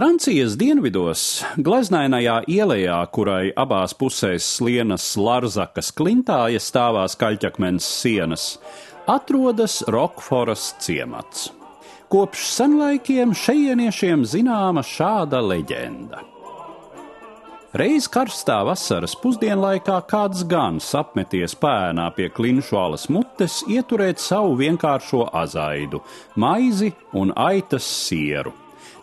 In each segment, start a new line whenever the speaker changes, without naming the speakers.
Francijas dienvidos, gleznainajā ielā, kurai abās pusēs slienas Larzakas klintāja stāvās kaļķakmens sienas, atrodas Rokforas ciemats. Kopš senlaikiem šejieniešiem zināma šāda leģenda. Reiz karstā vasaras pusdienlaikā kāds gans apmeties pēnā pie klinšu alas mutes ieturēt savu vienkāršo azaidu, maizi un aitas sieru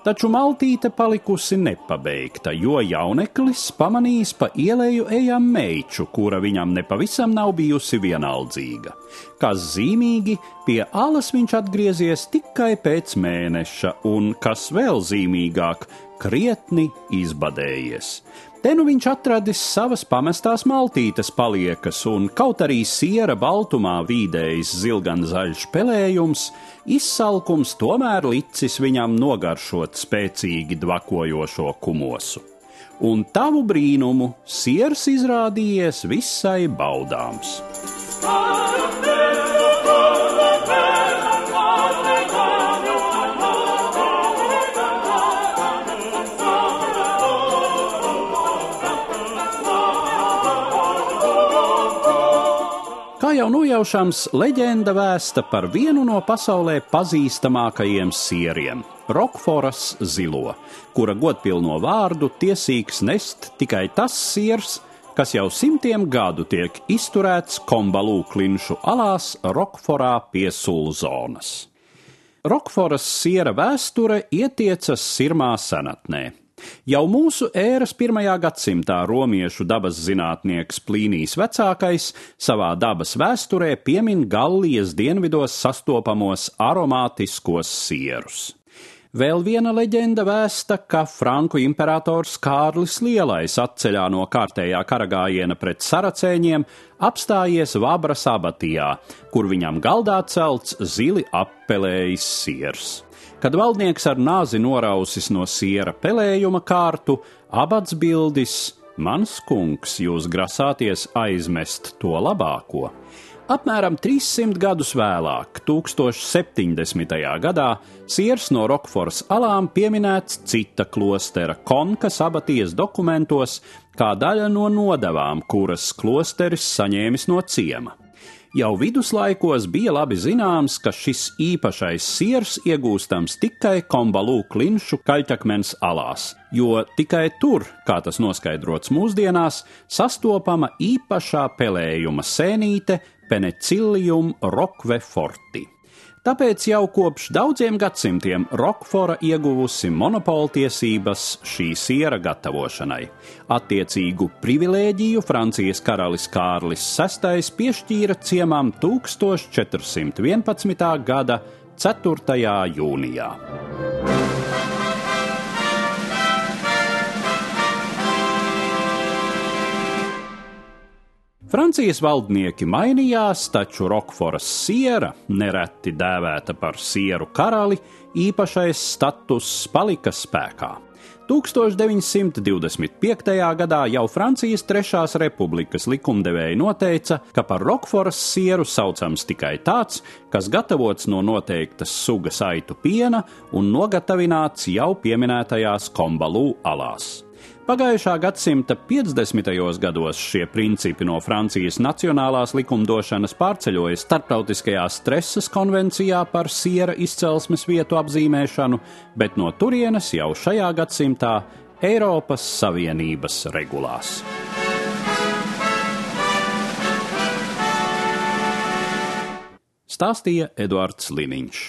taču maltīte palikusi nepabeigta, jo jauneklis pamanījis pa ielēju ejam meiču, kura viņam nepavisam nav bijusi vienaldzīga. Kas zīmīgi, pie alas viņš atgriezies tikai pēc mēneša, un, kas vēl zīmīgāk, krietni izbadējies. Te nu viņš atradis savas pamestās maltītes paliekas, un kaut arī siera baltumā vīdējis zilgan zaļš pelējums, izsalkums tomēr licis viņam nogaršot spēcīgi dvakojošo kumosu. Un tavu brīnumu siers izrādījies visai baudāms. Kā jau nojaušams, leģenda vēsta par vienu no pasaulē pazīstamākajiem sieriem - Rokforas zilo, kura godpilno vārdu tiesīgs nest tikai tas siers, kas jau simtiem gadu tiek izturēts kombalū klinšu alās Rokforā pie Sulzonas. Rokforas siera vēsture ietiecas sirmā senatnē. Jau mūsu ēras pirmajā gadsimtā romiešu dabas zinātnieks Plīnijs vecākais savā dabas vēsturē piemin Gallijas dienvidos sastopamos aromātiskos sierus. Vēl viena leģenda vēsta, ka Franku imperators Kārlis Lielais atceļā no kārtējā karagājiena pret saracēņiem apstājies Vabras abatijā, kur viņam galdā celts zili appelējis siers. Kad valdnieks ar nāzi norausis no siera pelējuma kārtu, abats bildis: Mans kungs, jūs grasāties aizmest to labāko. Apmēram 300 gadus vēlāk, 1070. gadā, siers no Rokforas alām pieminēts cita klostera Konkas abatijas dokumentos kā daļa no nodevām, kuras klosteris saņēmis no ciema. Jau viduslaikos bija labi zināms, ka šis īpašais siers iegūstams tikai kombalū klinšu kaļķakmens alās, jo tikai tur, kā tas noskaidrots mūsdienās, sastopama īpašā pelējuma sēnīte Penecillium rokve forti. Tāpēc jau kopš daudziem gadsimtiem Rokfora ieguvusi monopoltiesības šī siera gatavošanai. Attiecīgu privilēģiju Francijas karalis Kārlis VI piešķīra ciemam 1411. gada 4. jūnijā. Francijas valdnieki mainījās, taču Rokforas siera, nereti dēvēta par sieru karali, īpašais status palika spēkā. 1925. gadā jau Francijas Trešās republikas likumdevēji noteica, ka par Rokforas sieru saucams tikai tāds, kas gatavots no noteiktas sugas aitu piena un nogatavināts jau pieminētajās kombalū alās. Pagājušā gadsimta 50. gados šie principi no Francijas nacionālās likumdošanas pārceļoja starptautiskajā stresas konvencijā par siera izcelsmes vietu apzīmēšanu, bet no turienes jau šajā gadsimtā Eiropas Savienības regulās. Stāstīja Eduards Liniņš.